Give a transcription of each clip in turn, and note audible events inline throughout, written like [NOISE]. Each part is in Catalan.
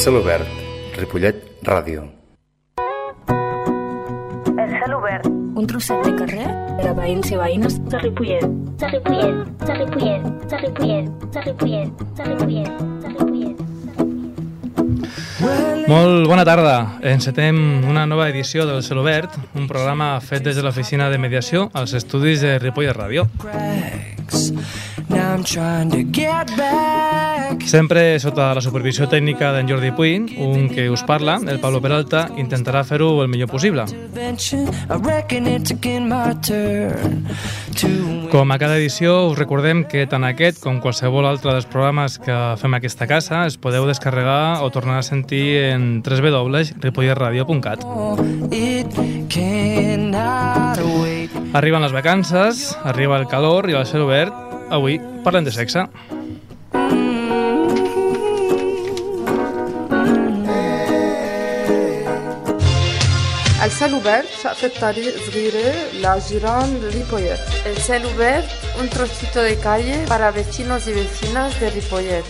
cel obert, Ripollet Ràdio. El cel obert. Un trosset de carrer per a veïns i veïnes de Ripollet. De Ripollet, de Ripollet, de Ripollet, de Ripollet, de Ripollet, de Ripollet. Molt bona tarda. Encetem una nova edició del Cel Obert, un programa fet des de l'oficina de mediació als estudis de Ripollet Ràdio. Sempre sota la supervisió tècnica d'en Jordi Puy, un que us parla, el Pablo Peralta, intentarà fer-ho el millor possible. Com a cada edició, us recordem que tant aquest com qualsevol altre dels programes que fem a aquesta casa es podeu descarregar o tornar a sentir en www.ripolletradio.cat. Arriben les vacances, arriba el calor i el cel obert Avui parlem de sexe. El cel obert شقفة طريق صغيرة لجيران ريبويت El cel obert, un trocito de calle para vecinos y vecinas de Ripollet.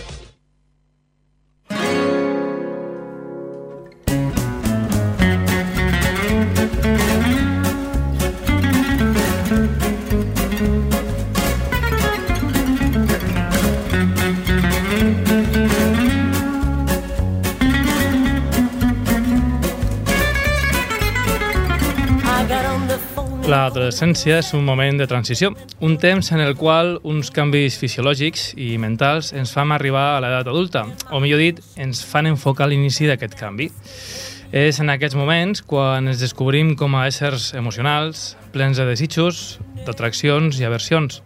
L'adolescència és un moment de transició, un temps en el qual uns canvis fisiològics i mentals ens fan arribar a l'edat adulta, o millor dit, ens fan enfocar l'inici d'aquest canvi. És en aquests moments quan ens descobrim com a éssers emocionals, plens de desitjos, d'atraccions i aversions.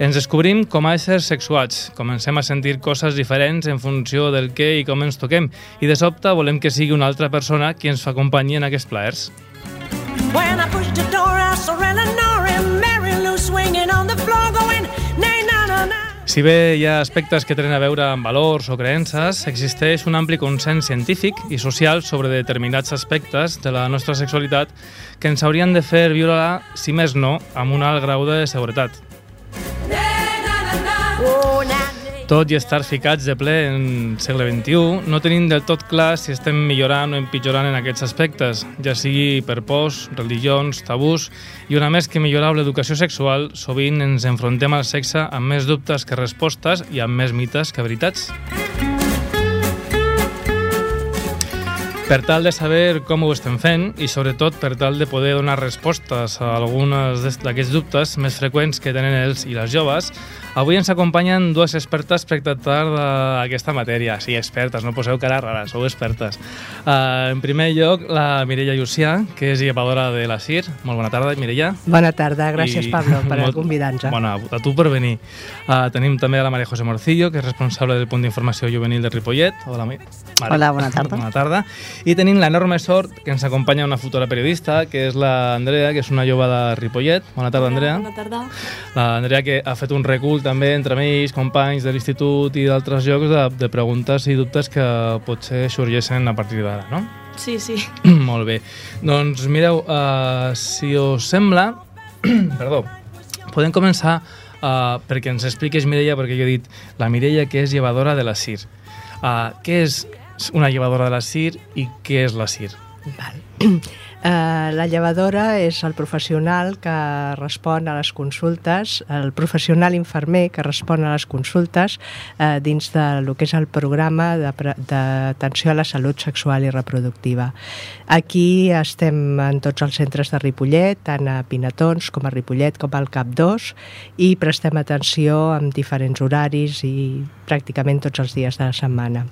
Ens descobrim com a éssers sexuats, comencem a sentir coses diferents en funció del què i com ens toquem, i de sobte volem que sigui una altra persona qui ens fa companyia en aquests plaers. When I pushed the door, Si bé hi ha aspectes que tenen a veure amb valors o creences, existeix un ampli consens científic i social sobre determinats aspectes de la nostra sexualitat que ens haurien de fer viure-la, si més no, amb un alt grau de seguretat. Oh. Tot i estar ficats de ple en segle XXI, no tenim del tot clar si estem millorant o empitjorant en aquests aspectes, ja sigui per pors, religions, tabús, i una més que millorar l'educació sexual, sovint ens enfrontem al sexe amb més dubtes que respostes i amb més mites que veritats. Per tal de saber com ho estem fent i sobretot per tal de poder donar respostes a algunes d'aquests dubtes més freqüents que tenen els i les joves, avui ens acompanyen dues expertes per tractar d'aquesta matèria. Sí, expertes, no poseu cara rara, sou expertes. Uh, en primer lloc, la Mireia Llucià, que és llevadora de la CIR. Molt bona tarda, Mireia. Bona tarda, gràcies I- Pablo per [LAUGHS] molt- convidar-nos. Bona, a tu per venir. Uh, tenim també a la Maria José Morcillo, que és responsable del punt d'informació juvenil de Ripollet. Hola, Mare. Hola, bona tarda. Bona tarda. I tenim l'enorme sort que ens acompanya una futura periodista, que és la Andrea, que és una jove de Ripollet. Bona tarda, Andrea. Bona tarda. La Andrea que ha fet un recull també entre amics, companys de l'institut i d'altres llocs de, de preguntes i dubtes que potser sorgeixen a partir d'ara, no? Sí, sí. [CLEARS THROAT] Molt bé. Doncs mireu, uh, si us sembla... [CLEARS THROAT] perdó, podem començar uh, perquè ens expliquis, Mireia, perquè jo he dit la Mireia que és llevadora de la CIR. Uh, què és una llevadora de la CIR i què és la CIR? Val. Eh, la llevadora és el professional que respon a les consultes, el professional infermer que respon a les consultes eh, dins de lo que és el programa d'atenció a la salut sexual i reproductiva. Aquí estem en tots els centres de Ripollet, tant a Pinatons com a Ripollet com al Cap 2 i prestem atenció amb diferents horaris i pràcticament tots els dies de la setmana.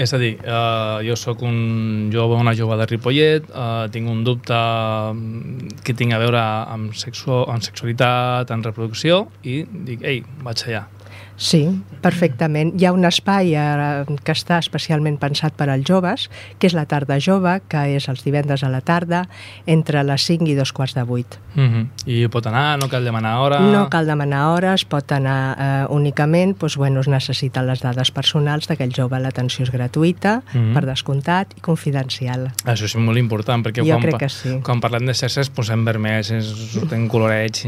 És a dir, uh, jo sóc un jove, una jove de Ripollet, uh, tinc un dubte mm, que tinc a veure amb, sexu amb sexualitat, amb reproducció, i dic, ei, vaig allà. Sí, perfectament. Hi ha un espai eh, que està especialment pensat per als joves, que és la tarda jove, que és els divendres a la tarda, entre les 5 i dos quarts de 8. Uh -huh. I pot anar, no cal demanar hora... No cal demanar hores, pot anar eh, únicament, doncs, bueno, es necessiten les dades personals d'aquell jove. L'atenció és gratuïta, Mhm. per descomptat, i confidencial. Això és molt important, perquè Jo quan, crec pa- que sí. quan parlem de ens posem vermells, ens surten colorets,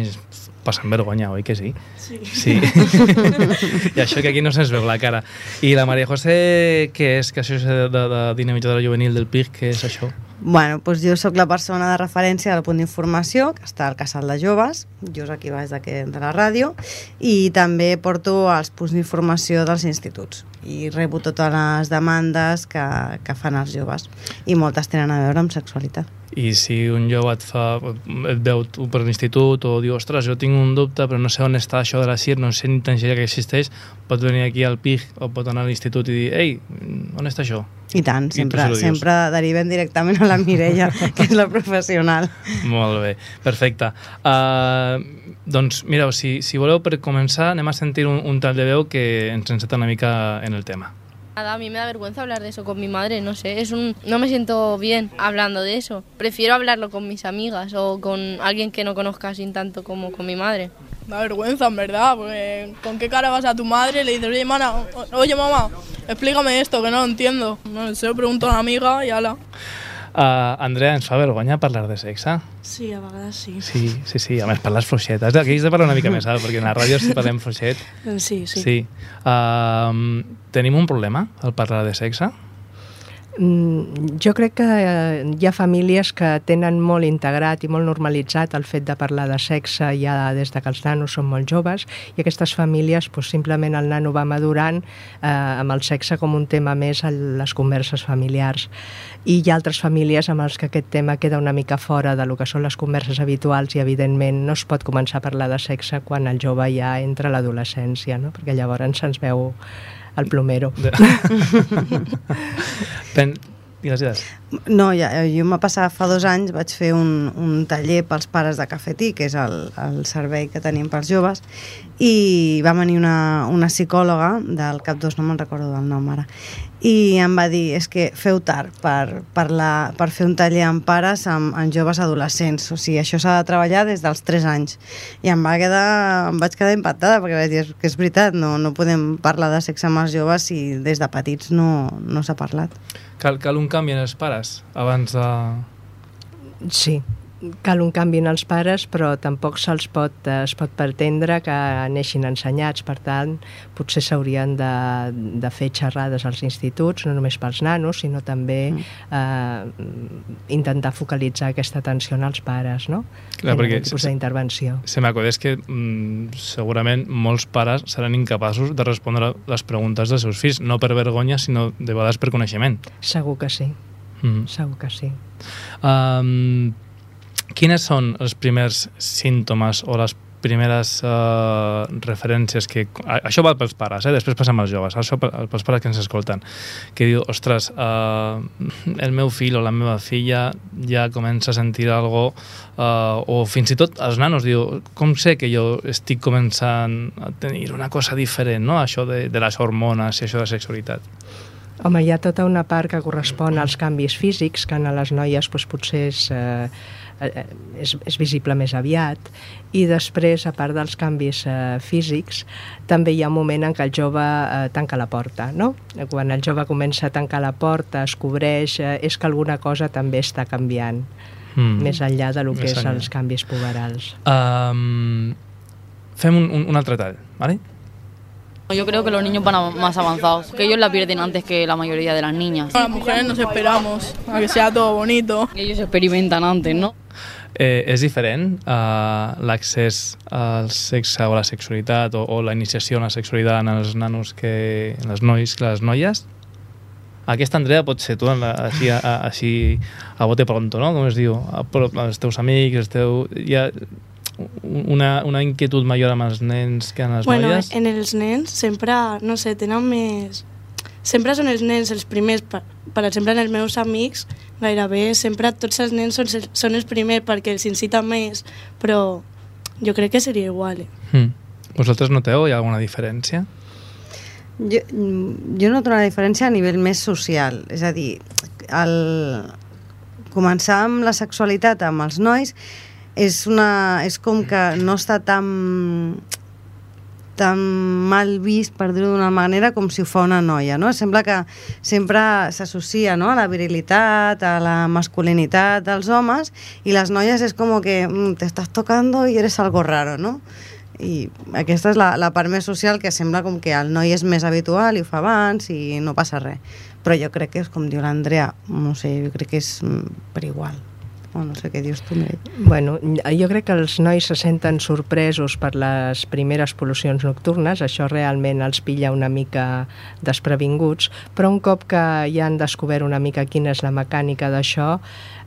passen vergonya, oi que sí? Sí. Sí. [LAUGHS] I això que aquí no se'ns veu la cara. I la Maria José, què és? Que això és de, de, de dinamitzadora juvenil del PIC, què és això? Bueno, doncs jo sóc la persona de referència del punt d'informació, que està al Casal de Joves, just aquí baix de, de la ràdio, i també porto els punts d'informació dels instituts i rebo totes les demandes que, que fan els joves i moltes tenen a veure amb sexualitat. I si un jove et, fa, et veu per l'institut o diu, ostres, jo tinc un dubte però no sé on està això de la CIR, no sé ni tan que existeix, pot venir aquí al PIG o pot anar a l'institut i dir, ei, on està això? I tant, I sempre, dius. sempre derivem directament a la Mireia, [LAUGHS] que és la professional. Molt bé, perfecte. Uh, doncs mireu, si, si voleu per començar anem a sentir un, un tall de veu que ens enceta una mica en el tema. Nada, a mí me da vergüenza hablar de eso con mi madre, no sé, es un no me siento bien hablando de eso. Prefiero hablarlo con mis amigas o con alguien que no conozca así tanto como con mi madre. Da vergüenza, en verdad, porque ¿con qué cara vas a tu madre y le dices, oye, mana, oye, mamá, explícame esto, que no lo entiendo? No sé, pregunto a una amiga y ala. Uh, Andrea, ens fa vergonya parlar de sexe? Sí, a vegades sí. Sí, sí, sí, a més parles fluixet. Has de, aquí has de parlar una mica més alt, perquè en la ràdio si parlem fluixet... [LAUGHS] Sí, sí. Sí. Uh, tenim un problema al parlar de sexe? Mm, Jo crec que eh, hi ha famílies que tenen molt integrat i molt normalitzat el fet de parlar de sexe ja des de que els nanos són molt joves i aquestes famílies doncs, simplement el nano va madurant eh, amb el sexe com un tema més a les converses familiars i hi ha altres famílies amb els que aquest tema queda una mica fora de lo que són les converses habituals i evidentment no es pot començar a parlar de sexe quan el jove ja entra a l'adolescència, no? perquè llavors se'ns veu el plomero. [LAUGHS] Pen... Digues, digues. No, ja, jo m'ha passat fa dos anys, vaig fer un, un taller pels pares de cafetí, que és el, el servei que tenim pels joves, i va venir una, una psicòloga del CAP 2, no me'n recordo del nom ara, i em va dir, és que feu tard per, per, la, per fer un taller amb pares amb, amb joves adolescents, o sigui, això s'ha de treballar des dels 3 anys. I em, va quedar, em vaig quedar impactada, perquè vaig dir "És que és veritat, no, no podem parlar de sexe amb els joves si des de petits no, no s'ha parlat. Cal, cal un canvi en els pares abans de... Sí, cal un canvi en els pares, però tampoc se'ls pot, eh, es pot pretendre que neixin ensenyats. Per tant, potser s'haurien de, de fer xerrades als instituts, no només pels nanos, sinó també eh, intentar focalitzar aquesta atenció en els pares, no? Clar, perquè algun tipus se- d'intervenció. Se m'acudeix que mm, segurament molts pares seran incapaços de respondre les preguntes dels seus fills, no per vergonya, sinó de vegades per coneixement. Segur que sí, Mm. segur que sí. Um, quines són els primers símptomes o les primeres uh, referències que... Això val pels pares, eh? després passem als joves, això pel- pels pares que ens escolten, que diu, ostres, uh, el meu fill o la meva filla ja comença a sentir algo uh, o fins i tot els nanos diu, com sé que jo estic començant a tenir una cosa diferent, no? això de, de les hormones i això de la sexualitat. Home, hi ha tota una part que correspon als canvis físics, que en les noies doncs, potser és, eh, eh, és, és visible més aviat, i després, a part dels canvis eh, físics, també hi ha un moment en què el jove eh, tanca la porta, no? Quan el jove comença a tancar la porta, es cobreix, eh, és que alguna cosa també està canviant, Mm. més enllà de lo que Més és enllà. els canvis puberals. Um, fem un, un, un altre tall, ¿vale? Yo creo que los niños van más avanzados, que ellos la pierden antes que la mayoría de las niñas. Las mujeres nos esperamos a que sea todo bonito. Ellos experimentan antes, ¿no? Eh, és diferent uh, l'accés al sexe o a la sexualitat o, o la iniciació en la sexualitat en els nanos que en els nois que les noies? Aquesta, Andrea, pot ser tu, en la, així, a, així a bote pronto, no? Com es diu? A, els teus amics, els teu... Hi ha una, una inquietud major amb els nens que en les bueno, noies? en els nens sempre, no sé, tenen més... Sempre són els nens els primers, per, per exemple, en els meus amics, gairebé sempre tots els nens són, són els primers perquè els incita més, però jo crec que seria igual. Eh? Mm. Vosaltres noteu? Hi ha alguna diferència? Jo, jo noto una diferència a nivell més social, és a dir, el... començar amb la sexualitat amb els nois és, una, és com que no està tan tan mal vist, per dir-ho d'una manera, com si ho fa una noia, no? Sembla que sempre s'associa no? a la virilitat, a la masculinitat dels homes, i les noies és com que mm, te tocando y eres algo raro, no? I aquesta és la, la part més social que sembla com que el noi és més habitual i ho fa abans i no passa res. Però jo crec que és com diu l'Andrea, no sé, jo crec que és mm, per igual. O no sé què dius tu, Mireia. Bueno, jo crec que els nois se senten sorpresos per les primeres pol·lucions nocturnes, això realment els pilla una mica desprevinguts, però un cop que ja han descobert una mica quina és la mecànica d'això,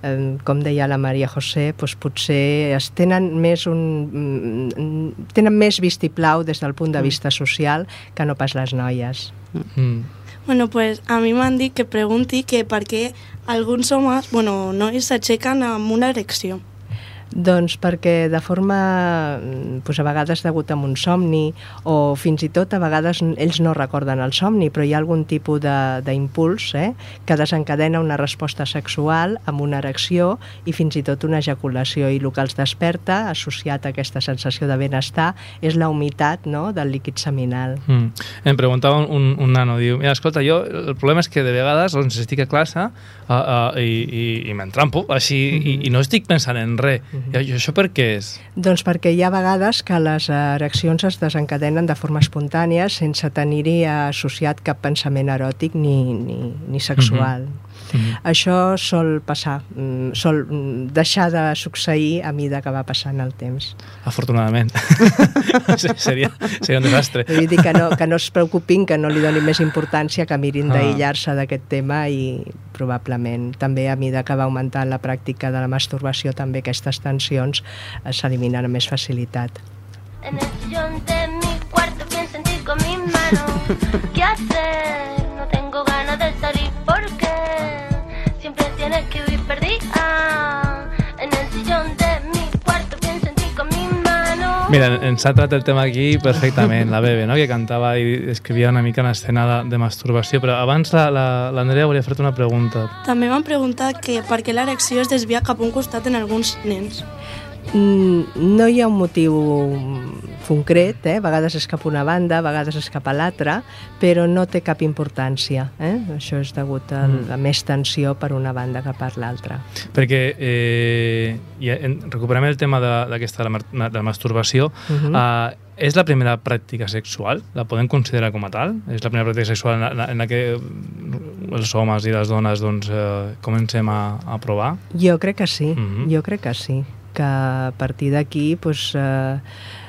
eh, com deia la Maria José, doncs potser es tenen més un mm, tenen més vistiplau des del punt de vista social que no pas les noies. Mm. Bueno, pues a mi m'han dit que pregunti que per què alguns homes, bueno, nois s'aixequen amb una erecció. Doncs perquè de forma, mm, doncs a vegades degut a un somni o fins i tot a vegades ells no recorden el somni, però hi ha algun tipus de- d'impuls eh, que desencadena una resposta sexual amb una erecció i fins i tot una ejaculació i el que els desperta, associat a aquesta sensació de benestar, és la humitat no, del líquid seminal. Mm. Em preguntava un, un nano, diu, mira, escolta, jo el problema és que de vegades doncs, estic a classe uh, uh, i, i, i m'entrampo així i, i no estic pensant en res. I I això per què és? Doncs perquè hi ha vegades que les ereccions es desencadenen de forma espontània sense tenir-hi associat cap pensament eròtic ni, ni, ni sexual. Mhm. Això sol passar, mm, sol mm, deixar de succeir a mida que va passant el temps. Afortunadament. [LAUGHS] Seria, seria un desastre. Vull dir que no, que no es preocupin, que no li donin més importància, que mirin Ah. d'aïllar-se d'aquest tema i probablement també a mida que va augmentant la pràctica de la masturbació també aquestes tensions eh, s'eliminen amb més facilitat. En el sillón de mi cuarto pienso en ti con mis manos. [LAUGHS] ¿Qué hacer? Mira, ens ha trat el tema aquí perfectament, la Bebe, no? que cantava i escrivia una mica una escena de, de masturbació, però abans l'Andrea la, la, volia fer-te una pregunta. També m'han preguntat que per què l'erecció es desvia cap a un costat en alguns nens. Mm, no hi ha un motiu concret, eh? a vegades és cap una banda, a vegades és cap a l'altra, però no té cap importància. Eh? Això és degut a Mm. la més tensió per una banda que per l'altra. Perquè eh, ja, en, recuperem el tema de- d'aquesta de, la mar- de la masturbació. Mhm. uh, és la primera pràctica sexual? La podem considerar com a tal? És la primera pràctica sexual en la, en la que els homes i les dones doncs, eh, comencem a, a provar? Jo crec que sí, Mhm. jo crec que sí, que a partir d'aquí, doncs, eh,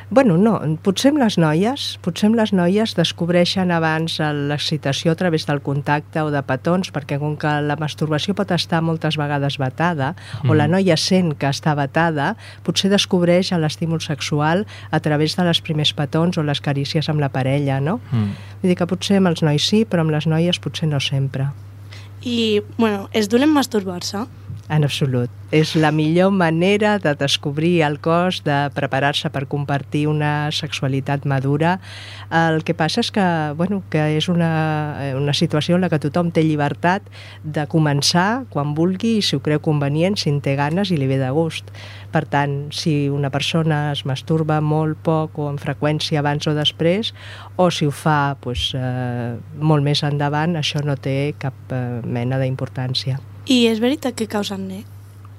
bueno, no, potser amb les noies, potser amb les noies descobreixen abans l'excitació a través del contacte o de petons, perquè com que la masturbació pot estar moltes vegades vetada, o la Mhm. noia sent que està vetada, potser descobreix l'estímul sexual a través de les primers petons o les carícies amb la parella, no? Mm. Vull dir que potser amb els nois sí, però amb les noies potser no sempre. I, bueno, és dolent masturbar-se? En absolut. És la millor manera de descobrir el cos, de preparar-se per compartir una sexualitat madura. El que passa és que, bueno, que és una, una situació en la que tothom té llibertat de començar quan vulgui i si ho creu convenient, si en té ganes i li ve de gust. Per tant, si una persona es masturba molt poc o amb freqüència abans o després, o si ho fa pues, eh, molt més endavant, això no té cap eh, mena d'importància. I és veritat que causen net?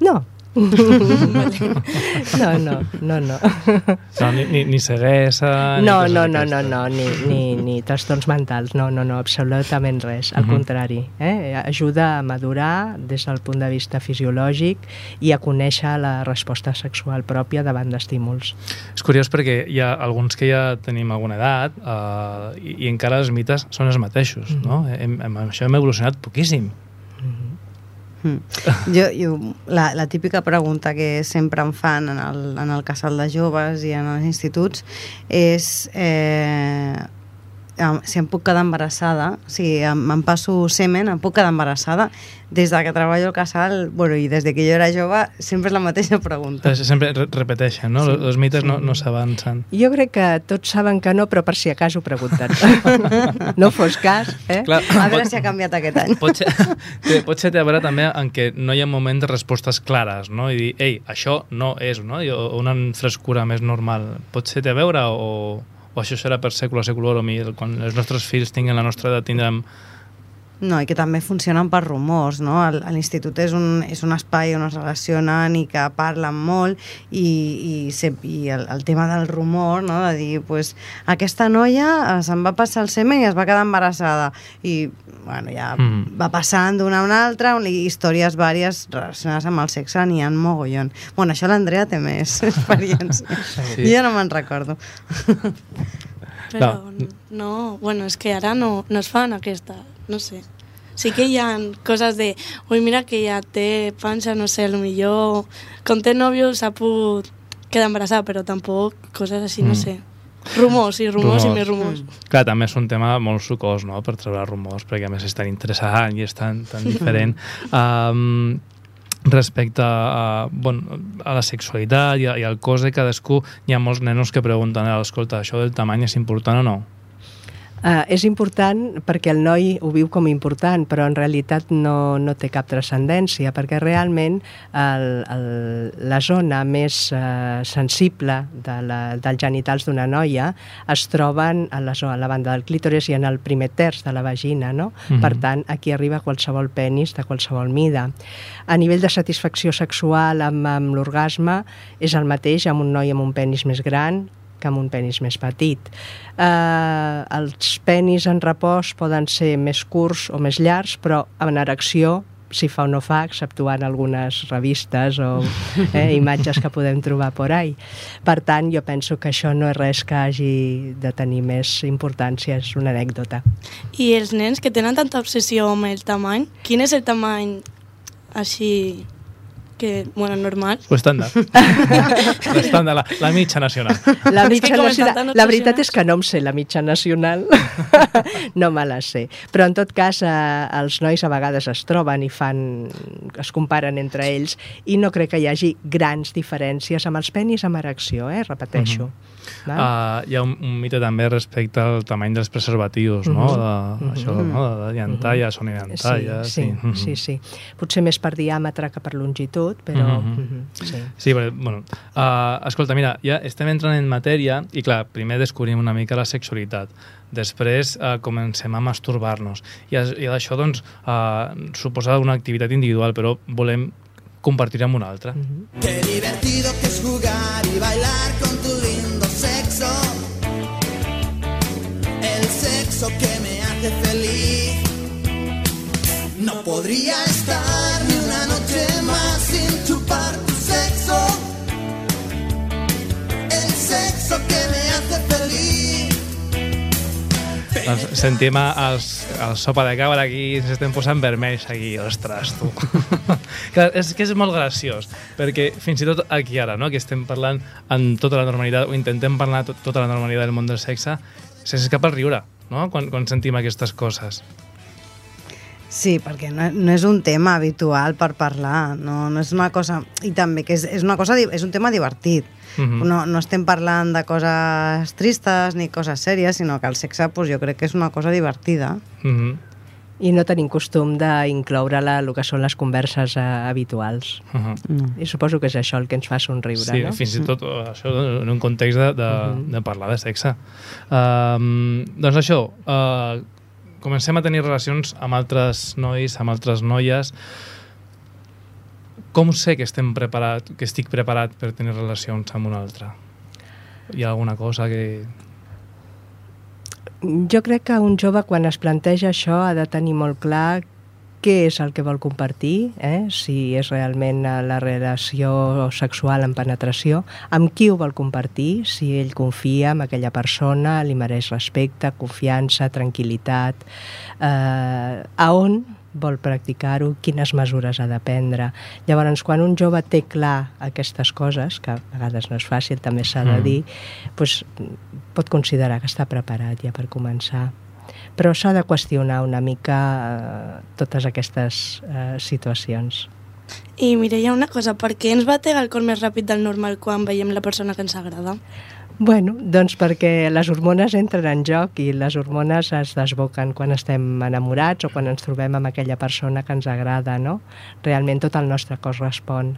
No. [LAUGHS] no, no, no, no. No, ni, ni, ni ceguesa... No, ni no, no, no, no, ni, ni, ni trastorns mentals, no, no, no, absolutament res, al Mhm. contrari. Eh? Ajuda a madurar des del punt de vista fisiològic i a conèixer la resposta sexual pròpia davant d'estímuls. És curiós perquè hi ha alguns que ja tenim alguna edat eh, i, i encara els mites són els mateixos, no? Hem, hem, això hem evolucionat poquíssim. Mm. [LAUGHS] Jo, jo, la, la típica pregunta que sempre em fan en el, en el casal de joves i en els instituts és eh, si em puc quedar embarassada, si em, em passo semen, em puc quedar embarassada. Des de que treballo al casal, bueno, i des de que jo era jove, sempre és la mateixa pregunta. Sempre re repeteixen, no? Sí, Sí, els mites sí. no, no s'avancen. Jo crec que tots saben que no, però per si acaso pregunten. [LAUGHS] no fos cas, eh? Clar, A veure si ha canviat aquest any. Pot ser, [LAUGHS] té, pot ser té a veure també en què no hi ha moments de respostes clares, no? I dir, ei, això no és, no? I, o una frescura més normal. Pot ser té a veure o, o o això serà per secular seculorum i quan els nostres fills tinguin la nostra edat tindrem No, i que també funcionen per rumors, no? L'institut és, un, és un espai on es relacionen i que parlen molt i, i, se, i el, el tema del rumor, no? de dir, pues, aquesta noia eh, se'n va passar el semen i es va quedar embarassada i bueno, ja Mm. va passant d'una a una altra, un- i històries vàries relacionades amb el sexe n'hi ha mogollon. Bueno, això l'Andrea té més [LAUGHS] experiència. Sí. Jo ja no me'n recordo. Però no, bueno, és que ara no, no es fan aquesta, no sé. Sí que hi ha coses de, ui, mira que ja té panxa, no sé, millor quan té nòvio s'ha pogut quedar embarassada, però tampoc coses així, no Mm. sé. Rumors, sí, rumors, i més rumors. Clar, també és un tema molt sucós, no?, per treure rumors, perquè a més és tan interessant i és tan, tan [LAUGHS] diferent. um, respecte a, bueno, a la sexualitat i, a, i al cos de cadascú, hi ha molts nenos que pregunten, "Eh, escolta, això del tamany és important o no? Uh, és important perquè el noi ho viu com important, però en realitat no, no té cap transcendència, perquè realment el, el, la zona més uh, sensible de la, dels genitals d'una noia es troben a la, zona, a la banda del clítoris i en el primer terç de la vagina, no? Mhm. Per tant, aquí arriba qualsevol penis de qualsevol mida. A nivell de satisfacció sexual amb, amb l'orgasme és el mateix amb un noi amb un penis més gran que amb un penis més petit. Eh, els penis en repòs poden ser més curts o més llargs, però en erecció si fa o no fa, exceptuant algunes revistes o eh, [LAUGHS] imatges que podem trobar por ahí. Per tant, jo penso que això no és res que hagi de tenir més importància, és una anècdota. I els nens que tenen tanta obsessió amb el tamany, quin és el tamany així que, bueno, normal? L'estàndard. L'estàndard, [LAUGHS] la, la mitja nacional. La que mitja com estan nacional, la veritat és que no em sé la mitja nacional, [LAUGHS] no me la sé. Però en tot cas, eh, els nois a vegades es troben i fan, es comparen entre ells i no crec que hi hagi grans diferències amb els penis amb erecció, eh? repeteixo. Val? Uh, hi ha un, un mite també respecte al tamany dels preservatius, no? Mhm. De, Mhm. Això, no? De llantalla, són llantalla... Sí, sí, Mhm. sí, sí. Potser més per diàmetre que per longitud, però... Mhm. mhm, sí. Sí, perquè, bueno, uh, escolta, mira, ja estem entrant en matèria i, clar, primer descobrim una mica la sexualitat, després uh, comencem a masturbar-nos i, i això, doncs, uh, suposa una activitat individual, però volem compartir amb una altra. Qué divertido que es jugar y bailar con tu sexo que me hace feliz. No podría estar ni una noche más sin chupar tu sexo. El sexo que me hace feliz. Doncs sentim els, el sopa de cabra aquí, ens estem posant vermells aquí, ostres, tu. [LAUGHS] Clar, és que és molt graciós, perquè fins i tot aquí ara, no?, que estem parlant amb tota la normalitat, o intentem parlar tot, tota la normalitat del món del sexe, se'ns escapa el riure, no?, quan, quan sentim aquestes coses. Sí, perquè no, no és un tema habitual per parlar, no, no és una cosa... I també que és, és, una cosa, és un tema divertit. Mhm. no, no estem parlant de coses tristes ni coses sèries, sinó que el sexe pues, jo crec que és una cosa divertida. Mm -hmm. I no tenim costum d'incloure-la el que són les converses eh, habituals. Uh -huh. I suposo que és això el que ens fa somriure, Sí, no? fins i tot eh, això en un context de, de, de parlar de sexe. Um, doncs això, uh, comencem a tenir relacions amb altres nois, amb altres noies. Com sé que estem preparat, que estic preparat per tenir relacions amb un altre? Hi ha alguna cosa que... Jo crec que un jove quan es planteja això ha de tenir molt clar què és el que vol compartir, eh? si és realment eh, la relació sexual en penetració, amb qui ho vol compartir, si ell confia en aquella persona, li mereix respecte, confiança, tranquil·litat, eh, a on vol practicar-ho, quines mesures ha de prendre. Llavors, quan un jove té clar aquestes coses, que a vegades no és fàcil, també s'ha de Mm. dir, doncs, pot considerar que està preparat ja per començar. Però s'ha de qüestionar una mica eh, totes aquestes eh, situacions. I Mireia, una cosa, per què ens batega el cor més ràpid del normal quan veiem la persona que ens agrada? Bueno, doncs perquè les hormones entren en joc i les hormones es desboquen quan estem enamorats o quan ens trobem amb aquella persona que ens agrada, no? Realment tot el nostre cos respon.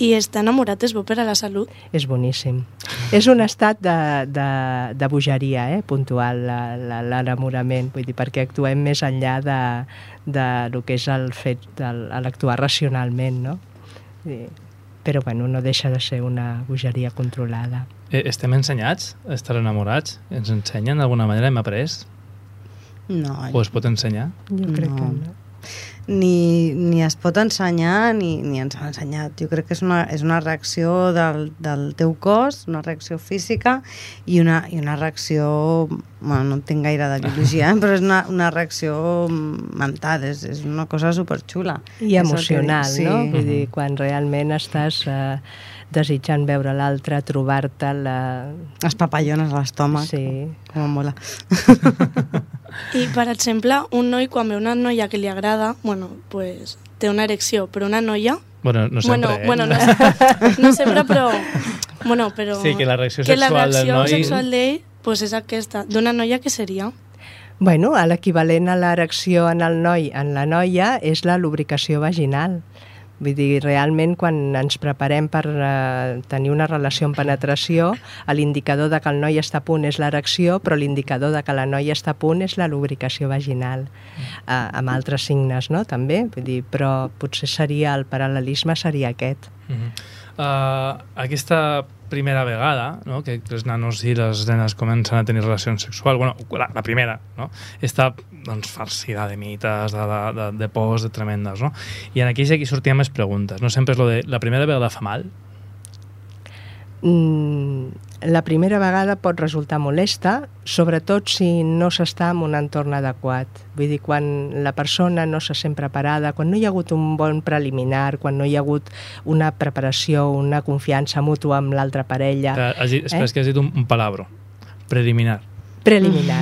i estar enamorat és bo per a la salut. És boníssim. És un estat de, de, de bogeria, eh, puntual, l'enamorament, vull dir, perquè actuem més enllà de, de lo que és el fet de l'actuar racionalment, no? I, però, bueno, no deixa de ser una bogeria controlada. Eh, estem ensenyats a estar enamorats? Ens ensenyen d'alguna manera? Hem après? No, O es pot ensenyar? Jo crec No. que no. ni, ni es pot ensenyar ni, ni ens han ensenyat. Jo crec que és una, és una reacció del, del teu cos, una reacció física i una, i una reacció, bueno, no entenc gaire de biologia, eh? [LAUGHS] però és una, una reacció mental, és, és una cosa superxula. I emocional, dic, sí. no? Vull dir, quan realment estàs eh, desitjant veure l'altre, trobar-te la... Les papallones a l'estómac. Sí. Com em mola. [LAUGHS] I, per exemple, un noi quan veu una noia que li agrada, bueno, pues, té una erecció, però una noia... Bueno, no sempre, bueno, eh? Bueno, no, [LAUGHS] se- no sempre, però... Bueno, però... Sí, que la reacció que la sexual del reacció noi- sexual d'ell pues, és aquesta. D'una noia que seria? Bueno, l'equivalent a l'erecció en el noi, en la noia, és la lubricació vaginal. Vull dir, realment, quan ens preparem per eh, tenir una relació amb penetració, l'indicador de que el noi està a punt és l'erecció, però l'indicador de que la noia està a punt és la lubricació vaginal, eh, amb altres signes, no?, també. Vull dir, però potser seria, el paral·lelisme seria aquest. Uh -huh. uh, aquesta primera vegada no, que els nanos i les nenes comencen a tenir relacions sexuals, bueno, la, la primera, no, està doncs, farcida de mites, de, de, de, de pors, de tremendes, no? I en aquí sí que sortien més preguntes, no? Sempre és lo de la primera vegada fa mal? Mm, la primera vegada pot resultar molesta, sobretot si no s'està en un entorn adequat. Vull dir, quan la persona no se sent preparada, quan no hi ha hagut un bon preliminar, quan no hi ha hagut una preparació, una confiança mútua amb l'altra parella... Que has dit, espera, és que has dit un, un palabro. Preliminar. Preliminar.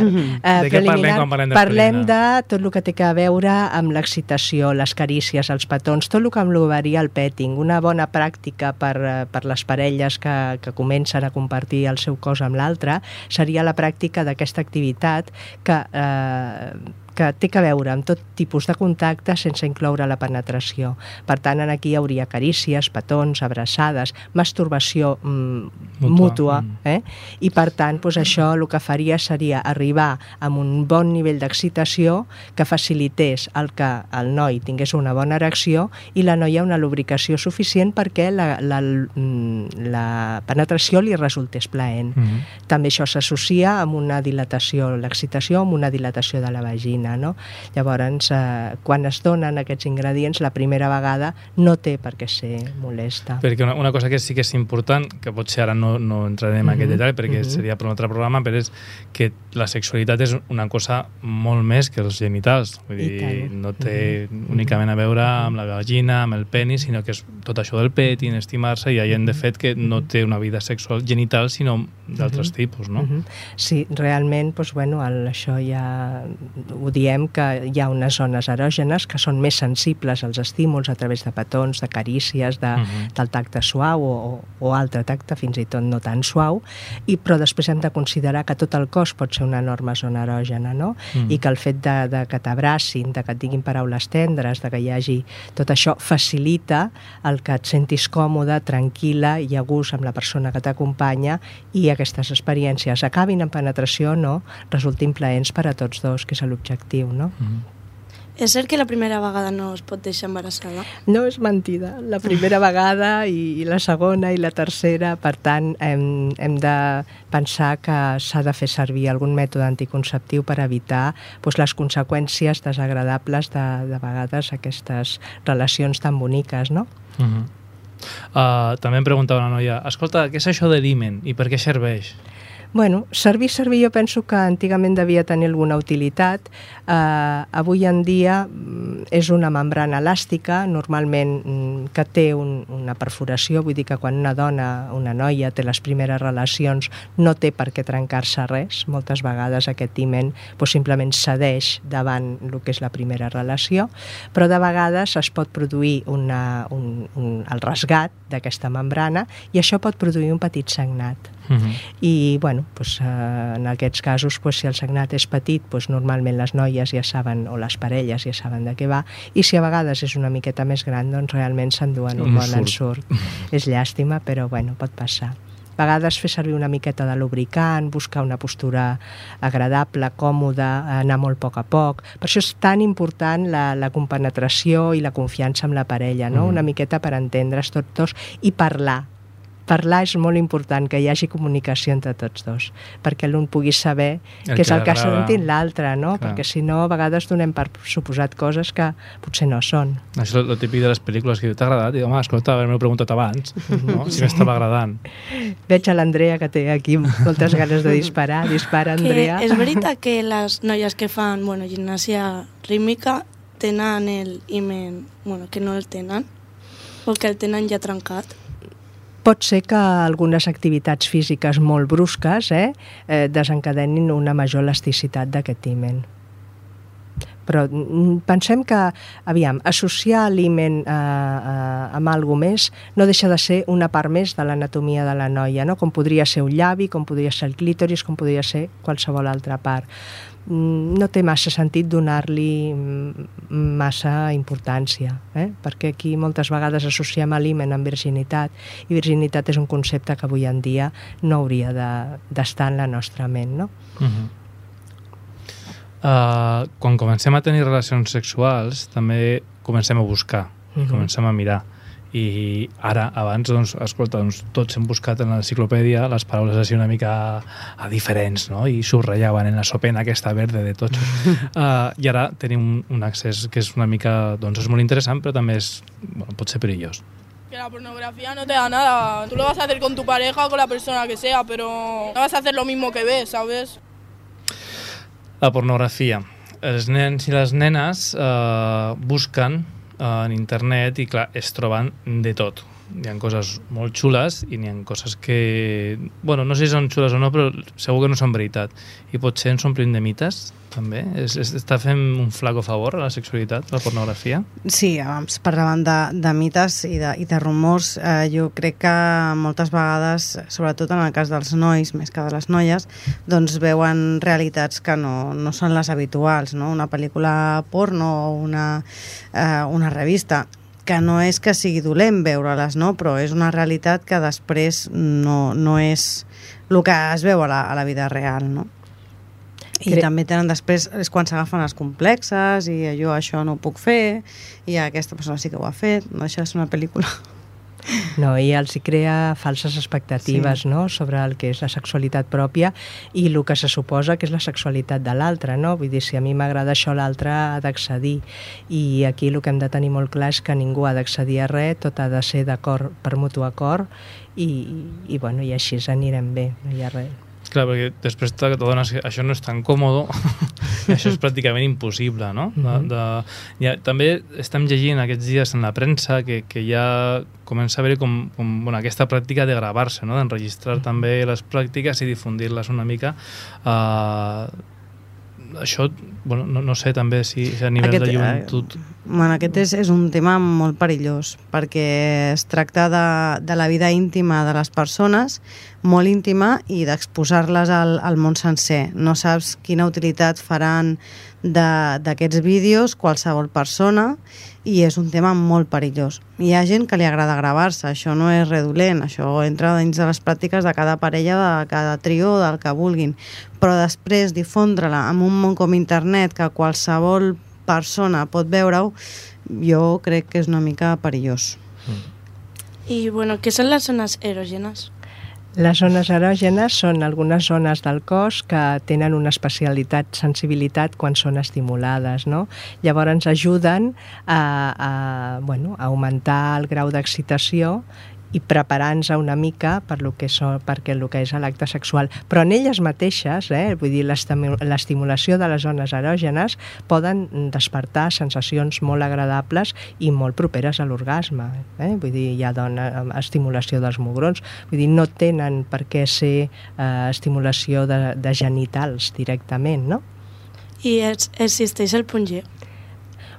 De què parlem quan parlem de parlem preliminar? de tot el que té a veure amb l'excitació, les carícies, els petons, tot el que englobaria el petting. Una bona pràctica per, eh, per les parelles que, que comencen a compartir el seu cos amb l'altre seria la pràctica d'aquesta activitat que... Eh, que té que veure amb tot tipus de contacte sense incloure la penetració. Per tant, en aquí hi hauria carícies, petons, abraçades, masturbació mm, Mútua. mútua, eh? i per tant doncs això el que faria seria arribar amb un bon nivell d'excitació que facilités el que el noi tingués una bona erecció i la noia una lubricació suficient perquè la, la, mm, la penetració li resultés plaent. Mm -hmm. També això s'associa amb una dilatació, l'excitació amb una dilatació de la vagina. No? Llavors, eh, quan es donen aquests ingredients, la primera vegada no té per què ser molesta. Perquè una, una cosa que sí que és important, que potser ara no, no entrarem en aquest Mhm, detall perquè mhm. seria per un altre programa, però és que la sexualitat és una cosa molt més que els genitals. Vull I dir, no té únicament a veure amb la vagina, amb el penis, sinó que és tot això del petting, estimar-se, i hi ha gent, de fet, que no té una vida sexual genital, sinó d'altres Mhm. tipus, no? Mhm. Sí, realment, doncs, bueno, el, això ja ho diem que hi ha unes zones erògenes que són més sensibles als estímuls a través de petons, de carícies, de, Mhm. del tacte suau o, o altre tacte, fins i tot no tan suau, i, però després hem de considerar que tot el cos pot ser una enorme zona erògena, no? Mm. I que el fet de, de que t'abracin, de que et diguin paraules tendres, de que hi hagi... Tot això facilita el que et sentis còmode, tranquil·la i a gust amb la persona que t'acompanya i aquestes experiències, acabin en penetració o no, resultin plaents per a tots dos, que és l'objectiu, no? És cert que la primera vegada no es pot deixar embarassada? No és mentida. La primera vegada i, i la segona i la tercera, per tant, hem, hem de pensar que s'ha de fer servir algun mètode anticonceptiu per evitar doncs, les conseqüències desagradables de, de vegades aquestes relacions tan boniques, no? Uh -huh. uh, també em preguntava una noia, escolta, què és això de l'himen i per què serveix? Bueno, servir, servir, jo penso que antigament devia tenir alguna utilitat. Eh, avui en dia mm, és una membrana elàstica, normalment mm, que té un, una perforació, vull dir que quan una dona, una noia, té les primeres relacions no té per què trencar-se res. Moltes vegades aquest himen doncs, simplement cedeix davant el que és la primera relació, però de vegades es pot produir una, un, un, el rasgat d'aquesta membrana i això pot produir un petit sagnat. Mhm. I, bueno, doncs, en aquests casos, doncs, si el sagnat és petit, doncs, normalment les noies ja saben, o les parelles ja saben de què va, i si a vegades és una miqueta més gran, doncs realment s'enduen un Un bon ensurt. ensurt. és llàstima, però, bueno, pot passar. A vegades fer servir una miqueta de lubricant, buscar una postura agradable, còmoda, anar molt a poc a poc. Per això és tan important la, la compenetració i la confiança amb la parella, no? Mm. Una miqueta per entendre's tots dos i parlar. Parlar és molt important, que hi hagi comunicació entre tots dos, perquè l'un pugui saber El què és que el que l'agrada. sentint l'altre, no? Clar. Perquè si no, a vegades donem per suposat coses que potser no són. Això és el típic de les pel·lícules que diu, t'ha agradat? I home, escolta, m'ho preguntat abans, no? si m'estava agradant. [LAUGHS] Veig a l'Andrea que té aquí moltes ganes de disparar. Dispara, Que Andrea. és veritat que les noies que fan bueno, gimnàsia rítmica tenen el imen, bueno, que no el tenen, o que el tenen ja trencat. Pot ser que algunes activitats físiques molt brusques eh, eh, desencadenin una major elasticitat d'aquest himen. Però mm, pensem que, aviam, associar l'himen eh, eh, amb alguna més no deixa de ser una part més de l'anatomia de la noia, no? com podria ser un llavi, com podria ser el clítoris, com podria ser qualsevol altra part. Mm, No té massa sentit donar-li massa importància, eh? perquè aquí moltes vegades associem a l'himen amb virginitat, i virginitat és un concepte que avui en dia no hauria de- d'estar de, en la nostra ment, no? Uh -huh. uh, quan comencem a tenir relacions sexuals, també comencem a buscar, uh Mhm. -huh. comencem a mirar. I ara, abans, doncs, escolta, doncs, tots hem buscat en l'enciclopèdia les paraules així una mica a diferents, no? I subratllaven en la sopena aquesta verde de tots. uh, [LAUGHS] I ara tenim un, un accés que és una mica, doncs, és molt interessant, però també és, bueno, pot ser perillós. Que la pornografía no te da nada. Tú lo vas a hacer con tu pareja o con la persona que sea, pero no vas a hacer lo mismo que ves, ¿sabes? La pornografia. Els nens i les nenes eh, busquen en internet i, clar, es troben de tot. Hi ha coses molt xules i n'hi ha coses que... Bueno, no sé si són xules o no, però segur que no són veritat. I potser ens omplim de mites, també. Es, es, està fent un flaco favor a la sexualitat, la pornografia. Sí, abans parlaven de, de mites i de, i de rumors. Eh, jo crec que moltes vegades, sobretot en el cas dels nois, més que de les noies, doncs veuen realitats que no, no són les habituals, no? Una pel·lícula porno o una, eh, una revista que no és que sigui dolent veure-les, no? però és una realitat que després no, no és el que es veu a la, a la vida real. No? I Cre- també tenen després, és quan s'agafen els complexes i jo això no ho puc fer i aquesta persona sí que ho ha fet, no deixa de ser una pel·lícula. [LAUGHS] No, i els hi crea falses expectatives Sí. no? sobre el que és la sexualitat pròpia i el que se suposa que és la sexualitat de l'altre. No? Vull dir, si a mi m'agrada això, l'altre ha d'accedir. I aquí el que hem de tenir molt clar és que ningú ha d'accedir a res, tot ha de ser d'acord per mutu acord i, i, bueno, i així anirem bé, no hi ha res. Clar, perquè després t'adones que això no és tan còmode i [LAUGHS] això és pràcticament impossible, no? De, Mhm. de, ja, també estem llegint aquests dies en la premsa que, que ja comença a haver com, com bueno, aquesta pràctica de gravar-se, no? d'enregistrar també les pràctiques i difundir-les una mica. Uh, això, bueno, no, no sé també si, si a nivell Aquest, de eh, joventut... Bueno, aquest és, és un tema molt perillós perquè es tracta de, de la vida íntima de les persones, molt íntima, i d'exposar-les al, al món sencer. No saps quina utilitat faran d'aquests vídeos qualsevol persona i és un tema molt perillós. Hi ha gent que li agrada gravar-se, això no és redolent, això entra dins de les pràctiques de cada parella, de cada trio, del que vulguin. Però després difondre-la en un món com internet que qualsevol persona pot veure-ho, jo crec que és una mica perillós. I, bueno, què són les zones erògenes? Les zones erògenes són algunes zones del cos que tenen una especialitat, sensibilitat quan són estimulades, no? Llavors ens ajuden a, a, bueno, a augmentar el grau d'excitació i preparar-nos una mica per lo que so, perquè el que és l'acte sexual. Però en elles mateixes, eh, vull dir, l'estimu- l'estimulació de les zones erògenes poden despertar sensacions molt agradables i molt properes a l'orgasme. Eh? Vull dir, hi ha dona, estimulació dels mugrons, vull dir, no tenen per què ser eh, estimulació de, de genitals directament, no? I es, existeix el punt G.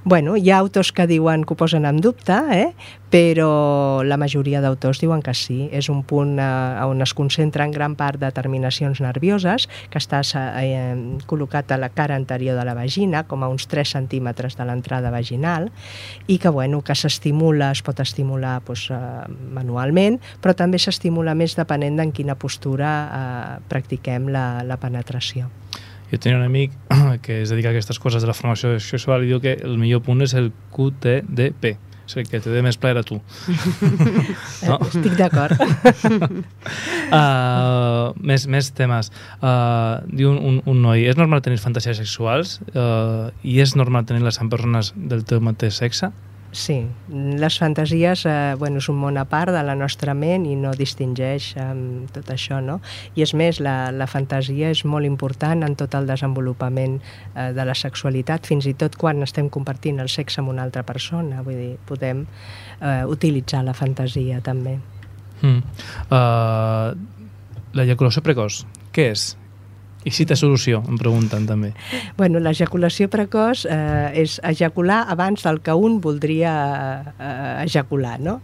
Bueno, hi ha autors que diuen que ho posen en dubte, eh? però la majoria d'autors diuen que sí. És un punt eh, on es concentren gran part de terminacions nervioses, que està eh, col·locat a la cara anterior de la vagina, com a uns 3 centímetres de l'entrada vaginal, i que, bueno, que s'estimula, es pot estimular doncs, eh, manualment, però també s'estimula més depenent d'en quina postura eh, practiquem la, la penetració. Jo tenia un amic [CLEARS THROAT] que es dedica a aquestes coses de la formació sexual i diu que el millor punt és el QTDP, és el que te dé més plaer a tu. [LAUGHS] no? Estic d'acord. uh, [LAUGHS] més, més temes. Uh, diu un, un noi, és normal tenir fantasies sexuals uh, i és normal tenir-les amb persones del teu mateix sexe? Sí, les fantasies eh, bueno, és un món a part de la nostra ment i no distingeix eh, tot això, no? I és més, la, la fantasia és molt important en tot el desenvolupament eh, de la sexualitat, fins i tot quan estem compartint el sexe amb una altra persona, vull dir, podem eh, utilitzar la fantasia també. Mm. Uh, L'ejaculació precoç, què és? I si té solució, em pregunten també. Bueno, l'ejaculació precoç eh, és ejacular abans del que un voldria eh, ejacular, no?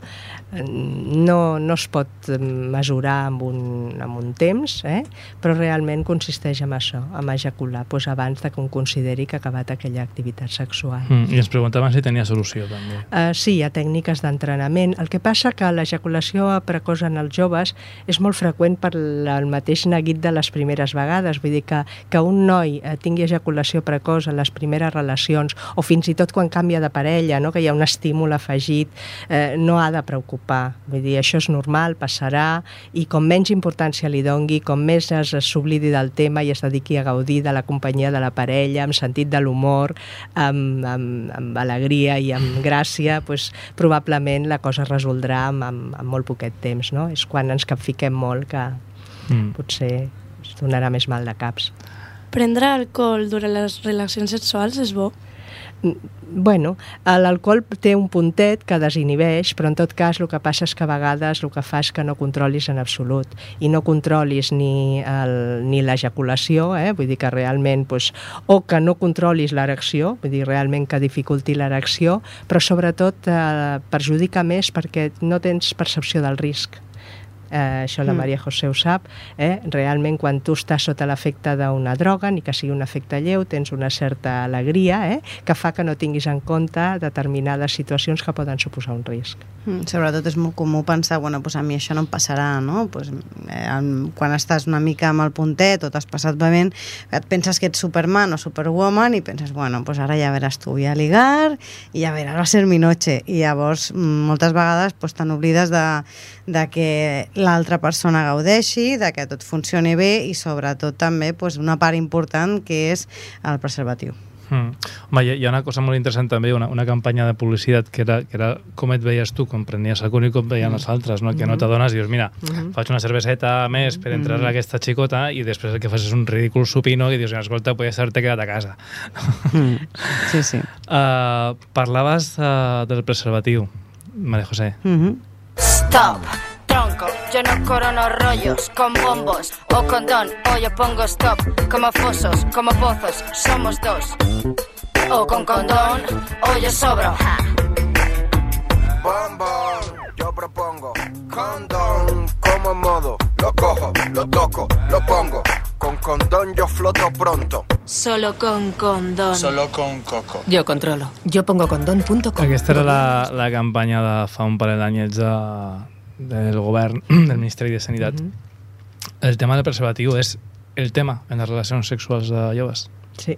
No, no es pot mesurar amb un, amb un temps, eh? però realment consisteix en això, en ejacular, doncs abans de que un consideri que ha acabat aquella activitat sexual. Mm, I ens preguntaven si tenia solució, també. Uh, sí, hi ha tècniques d'entrenament. El que passa que l'ejaculació precoç en els joves és molt freqüent per el mateix neguit de les primeres vegades, vull dir que, que un noi eh, tingui ejaculació precoç en les primeres relacions o fins i tot quan canvia de parella, no? que hi ha un estímul afegit, eh, no ha de preocupar. Vull dir, això és normal, passarà, i com menys importància li dongui, com més es s'oblidi del tema i es dediqui a gaudir de la companyia de la parella, amb sentit de l'humor, amb, amb, amb alegria i amb gràcia, doncs, probablement la cosa es resoldrà amb, amb, amb molt poquet temps. No? És quan ens capfiquem molt que mm. potser es donarà més mal de caps. Prendre alcohol durant les relacions sexuals és bo? Bueno, l'alcohol té un puntet que desinhibeix, però en tot cas el que passa és que a vegades el que fa és que no controlis en absolut i no controlis ni el, ni l'ejaculació, eh? vull dir que realment pues, o que no controlis l'erecció, vull dir realment que dificulti l'erecció, però sobretot eh, perjudica més perquè no tens percepció del risc eh, això la Mm. Maria José ho sap, eh? realment quan tu estàs sota l'efecte d'una droga, ni que sigui un efecte lleu, tens una certa alegria eh? que fa que no tinguis en compte determinades situacions que poden suposar un risc. Mm, Sobretot és molt comú pensar, bueno, pues a mi això no em passarà, no? Pues, eh, en- quan estàs una mica amb el puntet o t'has passat bevent, et penses que ets Superman o Superwoman i penses, bueno, pues ara ja veràs tu, voy a ligar i ja veràs, va ser mi noche. I llavors, mm, moltes vegades, pues, te'n oblides de, de que l'altra persona gaudeixi, de que tot funcioni bé i sobretot també pues, una part important que és el preservatiu. Mm. Home, hi ha, hi ha una cosa molt interessant també, una, una campanya de publicitat que era, que era com et veies tu, com prenies alcohol i com veien els altres, no? que no Mhm. t'adones i dius, mira, Mhm. faig una cerveseta més per entrar Mhm. a aquesta xicota i després el que fas és un ridícul supino i dius, escolta, podies haver-te quedat a casa. Mm. Sí, sí. Uh, [LAUGHS] parlaves uh, del preservatiu, María José. Mm -hmm. Stop, tronco, yo no corono rollos con bombos o condón, o yo pongo stop, como fosos, como pozos, somos dos. O con condón, o yo sobro. ja. Bombón, yo propongo condón como modo. Lo cojo, lo toco, lo pongo. Con condón yo floto pronto. Solo con condón. Solo con coco. Yo controlo. Yo pongo condón.com. Aquesta era la, la campanya de fa un parell d'anyets de, del govern, [CLEARS THROAT] del Ministeri de Sanitat. Mhm. El tema del preservatiu és el tema en les relacions sexuals de joves. Sí,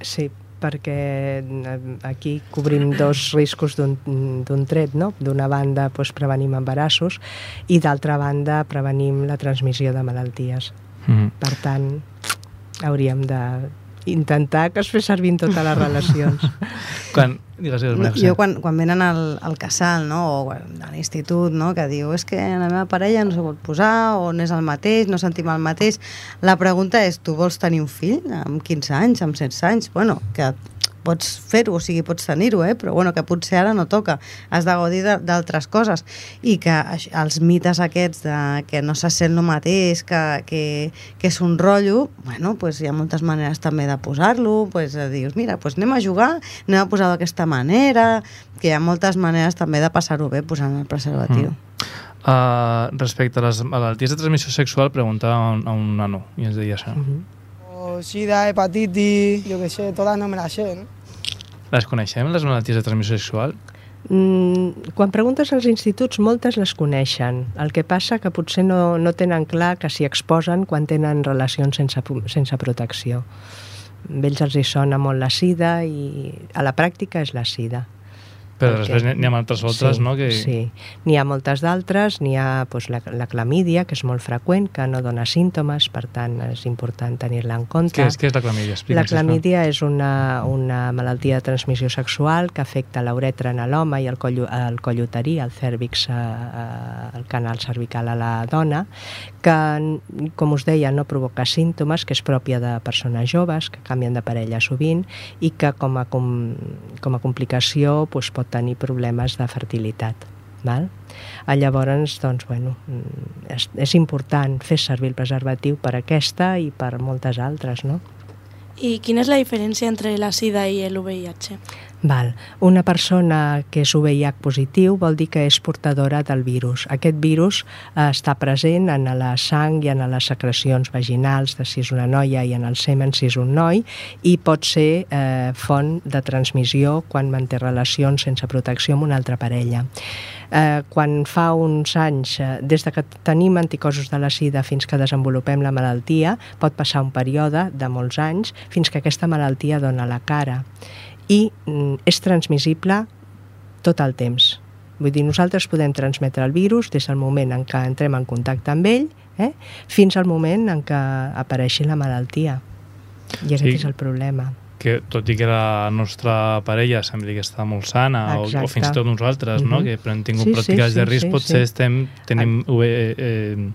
sí, perquè eh, aquí cobrim dos riscos d'un d'un tret, no? D'una banda doncs, prevenim embarassos i d'altra banda prevenim la transmissió de malalties. Mm. Per tant, hauríem de intentar que es fes servir en totes les relacions. [LAUGHS] Quan, digues, digues, José. Jo quan, quan venen al, al casal, no, o a l'institut, no, que diu és que la meva parella no se vol posar, o no és el mateix, no sentim el mateix, la pregunta és, tu vols tenir un fill amb 15 anys, amb 16 anys? Bueno, que pots fer-ho, o sigui, pots tenir-ho, eh? però bueno, que potser ara no toca, has de gaudir de- d'altres coses, i que els mites aquests de que no se sent el mateix, que, que, que és un rotllo, bueno, pues hi ha moltes maneres també de posar-lo, pues eh, dius, mira, pues anem a jugar, anem a posar-ho d'aquesta manera, que hi ha moltes maneres també de passar-ho bé posant el preservatiu. Mm. Uh, respecte a les malalties de transmissió sexual, preguntava a un, a un nano i ens deia això. O sida, hepatitis, yo qué sé, todas no me las sé, ¿no? Les coneixem, les malalties de transmissió sexual? Mm, quan preguntes als instituts, moltes les coneixen. El que passa que potser no, no tenen clar que s'hi exposen quan tenen relacions sense, sense protecció. A ells els hi sona molt la sida i a la pràctica és la sida. Però Perquè- després n'hi ha altres altres, sí, no? Que... Sí, n'hi ha moltes d'altres, n'hi ha doncs, la, la clamídia, que és molt freqüent, que no dona símptomes, per tant és important tenir-la en compte. Què és, què és la clamídia? La Explica'ns, sisplau. clamídia és una, una malaltia de transmissió sexual que afecta l'uretra en l'home i el coll, el coll uterí, el cèrvix, eh, eh, el canal cervical a la dona, que, com us deia, no provoca símptomes, que és pròpia de persones joves que canvien de parella sovint i que com a, com, com a complicació doncs, pot tenir problemes de fertilitat. Val? Ah, Llavors, doncs, bueno, mm, és, és important fer servir el preservatiu per aquesta i per moltes altres, no? I quina és la diferència entre la sida i el VIH? Val. Una persona que és VIH positiu vol dir que és portadora del virus. Aquest virus eh, està present en la sang i en les secrecions vaginals de si és una noia i en el semen si és un noi i pot ser eh, font de transmissió quan manté relacions sense protecció amb una altra parella. Eh, quan fa uns anys, eh, des de que tenim anticosos de la sida fins que desenvolupem la malaltia, pot passar un període de molts anys fins que aquesta malaltia dona la cara i mm, és transmissible tot el temps. Vull dir, nosaltres podem transmetre el virus des del moment en què entrem en contacte amb ell eh, fins al moment en què apareixi la malaltia. I aquest Sí. és el problema. que tot i que la nostra parella sembli que està molt sana o, o fins i tot nosaltres, no? Mhm. que hem tingut Sí, sí, pràctiques sí, de risc, sí, potser sí. estem, tenim, eh, eh,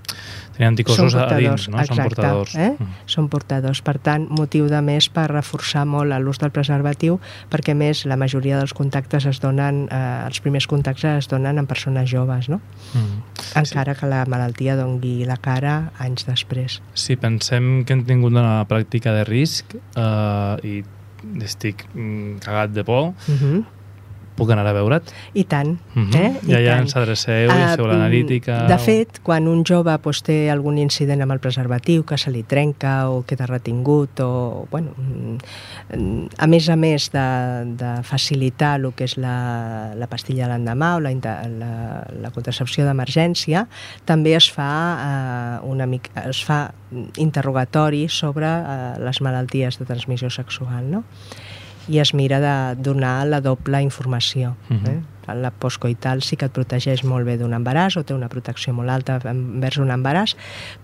tenim anticosos a dins, no? exacte, Són portadors. Eh? Mm. Són portadors. Per tant, motiu de més per reforçar molt l'ús del preservatiu, perquè més la majoria dels contactes es donen, eh, els primers contactes es donen en persones joves, no? Mm. Encara que la malaltia dongui la cara anys després. Si pensem que hem tingut una pràctica de risc eh, i estic mm, cagat de por, Uh -huh. Puc anar a veure't? I tant. Mhm. eh? I allà tant. ens adreceu i Ah, feu l'analítica... De fet, quan un jove doncs, té algun incident amb el preservatiu, que se li trenca o queda retingut, o, bueno, mm, a més a més de, de facilitar el que és la, la pastilla de l'endemà o la, la, la contracepció d'emergència, també es fa, eh, una mica, es fa interrogatori sobre eh, les malalties de transmissió sexual, no? I es mira de donar la doble informació. Mhm. eh? La postcoital sí que et protegeix molt bé d'un embaràs o té una protecció molt alta envers un embaràs,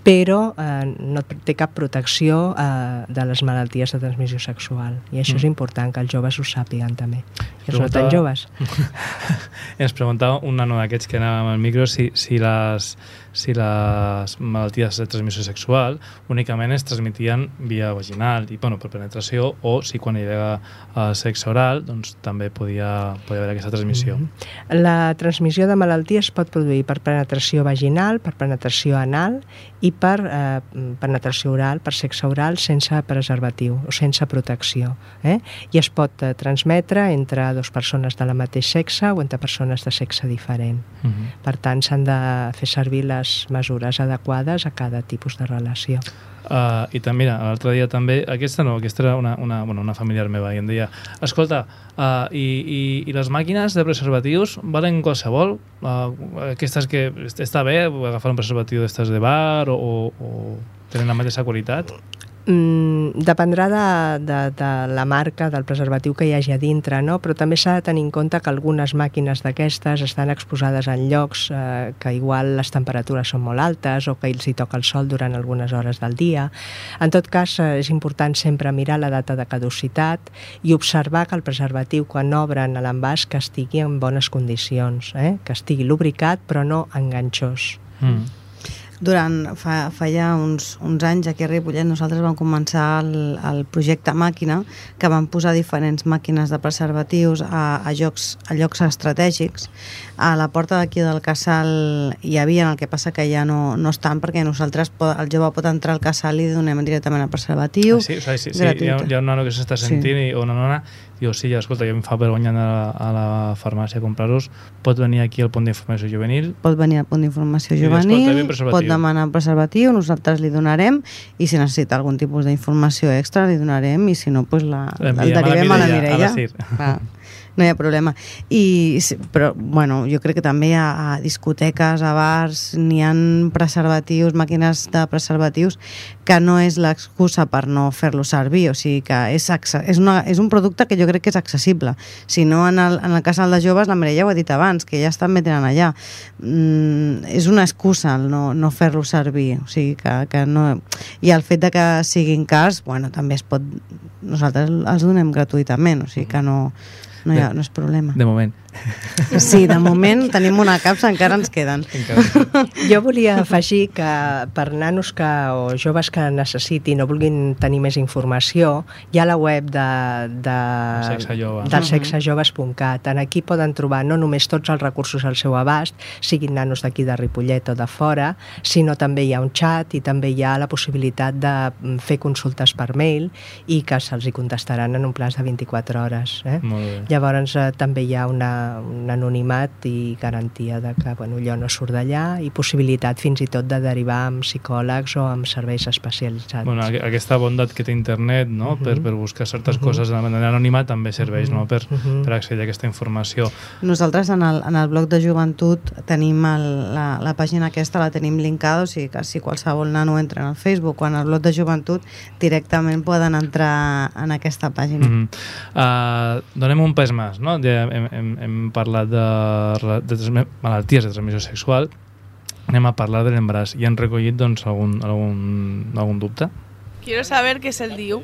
però eh, no té cap protecció eh, de les malalties de transmissió sexual. I això Mm. és important, que els joves ho sàpiguen també. I els no tan joves. [LAUGHS] Ens preguntava un nano d'aquests que anava amb el micro si, si, les, si les malalties de transmissió sexual únicament es transmetien via vaginal i bueno, per penetració o si quan hi havia eh, sexe oral doncs també podia, podia haver aquesta transmissió. Mhm. La transmissió de malaltia es pot produir per penetració vaginal, per penetració anal i per eh, penetració oral, per sexe oral sense preservatiu o sense protecció. Eh? I es pot eh, transmetre entre dues persones de la mateix sexe o entre persones de sexe diferent. Mhm. Per tant, s'han de fer servir les mesures adequades a cada tipus de relació. Uh, I també, mira, l'altre dia també, aquesta no, aquesta era una, una, bueno, una familiar meva i em deia, escolta, uh, i, i, i les màquines de preservatius valen qualsevol? Uh, aquestes que està bé agafar un preservatiu d'estes de bar o, o, o tenen la mateixa qualitat? Mm, dependrà de, de, de la marca del preservatiu que hi hagi a dintre, no? però també s'ha de tenir en compte que algunes màquines d'aquestes estan exposades en llocs eh, que igual les temperatures són molt altes o que els hi toca el sol durant algunes hores del dia. En tot cas, eh, és important sempre mirar la data de caducitat i observar que el preservatiu, quan obren a l'envàs, que estigui en bones condicions, eh? que estigui lubricat però no enganxós. Mm. Durant, fa, fa ja uns, uns anys aquí a Ripollet nosaltres vam començar el, el projecte Màquina que vam posar diferents màquines de preservatius a, a, llocs, a llocs estratègics. A la porta d'aquí del casal hi havia, el que passa que ja no, no estan perquè nosaltres, po- el jove pot entrar al casal i donem directament el preservatiu Ah, sí, o sigui, sí, sí, hi, ha, hi ha un nano que s'està Sí. sentint i, o una nona diu, sí, ja, escolta, jo em fa vergonya anar a la, a la farmàcia a comprar-los, pot venir aquí al punt d'informació juvenil pot venir al punt d'informació escolta, juvenil, preservatiu. pot demanar preservatiu, nosaltres li donarem i si necessita algun tipus d'informació extra li donarem i si no, pues la, el L'enviem a la derivem a la Mireia, a Mireia. la [LAUGHS] no hi ha problema. I, però, bueno, jo crec que també a, a discoteques, a bars, n'hi han preservatius, màquines de preservatius, que no és l'excusa per no fer-lo servir, o sigui que és, és, una, és un producte que jo crec que és accessible. Si no, en el, en el casal de joves, la Mireia ho ha dit abans, que ja estan metent allà. Mm, és una excusa el no, no fer-lo servir, o sigui que, que no... I el fet de que siguin cars, bueno, també es pot... Nosaltres els donem gratuïtament, o sigui que no, no, hi ha, no és problema. de moment. Sí, de moment tenim una capsa, encara ens queden. Jo volia afegir que per nanos que, o joves que necessitin o vulguin tenir més informació, hi ha la web de, de, Sexe Jove. del sexajoves.cat. En aquí poden trobar no només tots els recursos al seu abast, siguin nanos d'aquí de Ripollet o de fora, sinó també hi ha un xat i també hi ha la possibilitat de mm, fer consultes per mail i que se'ls hi contestaran en un plaç de 24 hores. Eh? Molt bé. Llavors eh, també hi ha una, un anonimat i garantia de que bueno, allò no surt d'allà i possibilitat fins i tot de derivar amb psicòlegs o amb serveis especialitzats. Bueno, aqu- aquesta bondat que té internet no? per, per buscar certes Mhm. coses de manera anònima també serveix no? per, Mhm. per accedir a aquesta informació. Nosaltres en el, en el bloc de joventut tenim el, la, la pàgina aquesta, la tenim linkada, o sigui que si qualsevol nano entra en el Facebook o en el bloc de joventut, directament poden entrar en aquesta pàgina. Mm -hmm. uh, donem un pas més, no? Ja hem, hem, hem parlat de, de, malalties de transmissió sexual, anem a parlar de l'embaràs. I han recollit doncs, algun, algun, algun dubte? Quiero saber qué es el DIU.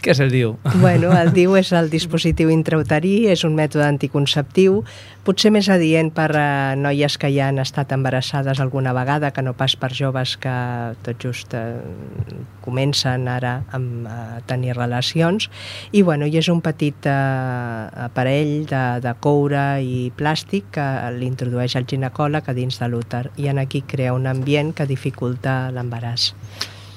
Què és el DIU? Bueno, el DIU és el dispositiu intrauterí, és un mètode anticonceptiu, potser més adient per a noies que ja han estat embarassades alguna vegada, que no pas per joves que tot just eh, comencen ara a tenir relacions. I, bueno, i és un petit eh, aparell de, de coure i plàstic que l'introdueix el ginecòleg a dins de l'úter i en aquí crea un ambient que dificulta l'embaràs.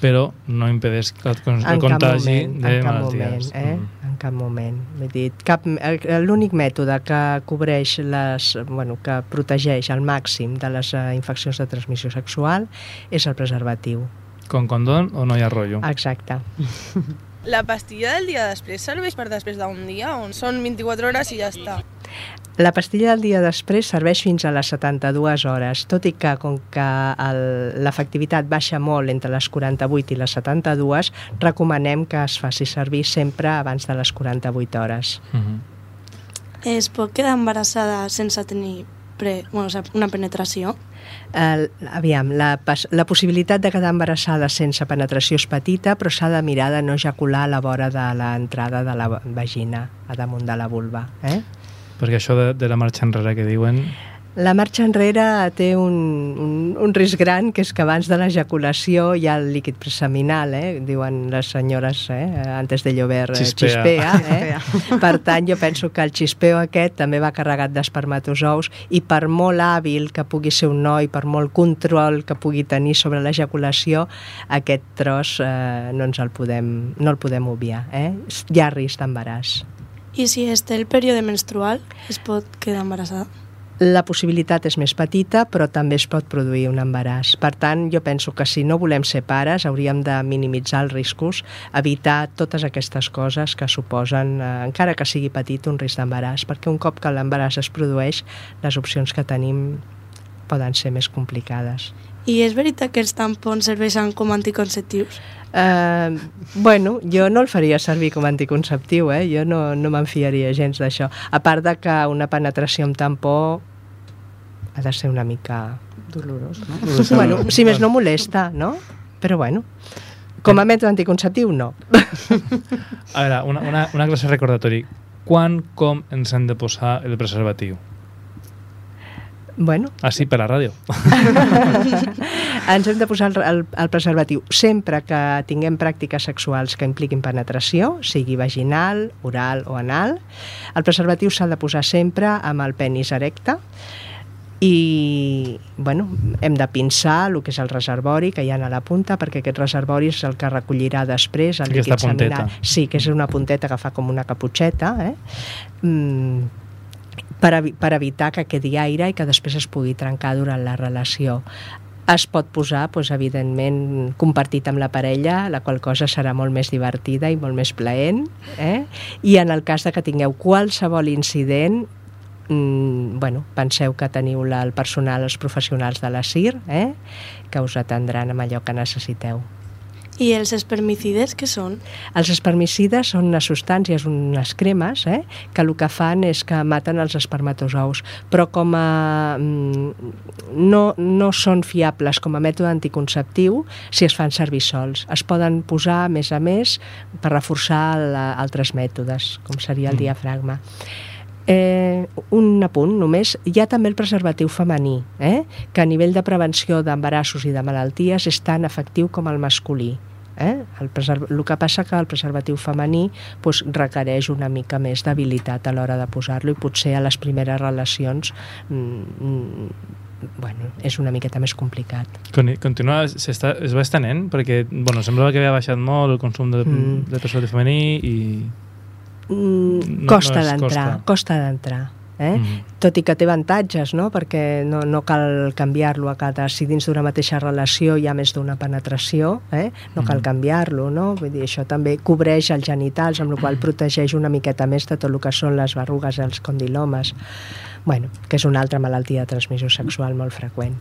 Però no impedeix que el, el En cap contagi moment, de en cap malalties. moment, eh? En cap moment. Vull dir, cap, el- l'únic mètode que cobreix les, bueno, que protegeix al màxim de les eh, infeccions de transmissió sexual és el preservatiu. Con condón o no hi ha rotllo? Exacte. La pastilla del dia després serveix per després d'un dia o són 24 hores i ja està? La pastilla del dia després serveix fins a les 72 hores, tot i que com que l'efectivitat baixa molt entre les 48 i les 72, recomanem que es faci servir sempre abans de les 48 hores. Es pot quedar embarassada sense tenir pre, bueno, una penetració? El, aviam, la, la possibilitat de quedar embarassada sense penetració és petita, però s'ha de mirar de no ejacular a la vora de l'entrada de la vagina, a damunt de la vulva. Eh? Perquè això de, de la marxa enrere que diuen... La marxa enrere té un, un, un risc gran, que és que abans de l'ejaculació hi ha el líquid preseminal, eh? diuen les senyores, eh? antes de llover eh, Xispea. xispea. Eh? Per tant, jo penso que el xispeo aquest també va carregat d'espermatozous i per molt hàbil que pugui ser un noi, per molt control que pugui tenir sobre l'ejaculació, aquest tros eh, no ens el podem, no el podem obviar. Eh? Hi ha risc d'embaràs. I si es té el període menstrual, es pot quedar embarassada? La possibilitat és més petita, però també es pot produir un embaràs. Per tant, jo penso que si no volem ser pares, hauríem de minimitzar els riscos, evitar totes aquestes coses que suposen, eh, encara que sigui petit, un risc d'embaràs, perquè un cop que l'embaràs es produeix, les opcions que tenim poden ser més complicades. I és veritat que els tampons serveixen com anticonceptius? Uh, bueno, jo no el faria servir com a anticonceptiu, eh? jo no, no me'n fiaria gens d'això. A part de que una penetració amb tampó ha de ser una mica... Dolorós, no? Bueno, si més no molesta, no? Però bueno, com a mètode anticonceptiu, no. [LAUGHS] A veure, una, una, una classe recordatori. Quan, com ens hem de posar el preservatiu? Bueno, Així per la ràdio. [LAUGHS] ens hem de posar el, el, el preservatiu sempre que tinguem pràctiques sexuals que impliquin penetració, sigui vaginal, oral o anal. El preservatiu s'ha de posar sempre amb el penis erecte i bueno, hem de pinçar el que és el reservori que hi ha a la punta perquè aquest reservori és el que recollirà després el líquid seminal. Sí, que és una punteta que fa com una caputxeta, eh? Mm, per, per evitar que quedi aire i que després es pugui trencar durant la relació. Es pot posar, doncs, evidentment, compartit amb la parella, la qual cosa serà molt més divertida i molt més plaent. Eh? I en el cas de que tingueu qualsevol incident, mm, bueno, penseu que teniu la, el personal, els professionals de la CIR, eh? que us atendran amb allò que necessiteu. I els espermicides, què són? Els espermicides són unes substàncies, unes cremes, eh, que el que fan és que maten els espermatozous, però com a, mm, no, no són fiables com a mètode anticonceptiu si es fan servir sols. Es poden posar, a més a més, per reforçar la, altres mètodes, com seria el Mm. diafragma. Eh, un apunt només, hi ha també el preservatiu femení, eh? que a nivell de prevenció d'embarassos i de malalties és tan efectiu com el masculí. Eh? El, preserv... el que passa que el preservatiu femení pues, requereix una mica més d'habilitat a l'hora de posar-lo i potser a les primeres relacions mm, mm, bueno, és una miqueta més complicat. Con- Continua, s'està, es va estenent, perquè bueno, semblava que havia baixat molt el consum de, Mm. de preservatiu femení i... Mm, No- costa no d'entrar, costa. costa d'entrar. Eh? Mhm. Tot i que té avantatges, no? perquè no, no cal canviar-lo a cada... Si dins d'una mateixa relació hi ha més d'una penetració, eh? no cal Mhm. canviar-lo, no? Vull dir, això també cobreix els genitals, amb la qual protegeix una miqueta més de tot el que són les verrugues, els condilomes, bueno, que és una altra malaltia de transmissió sexual molt freqüent.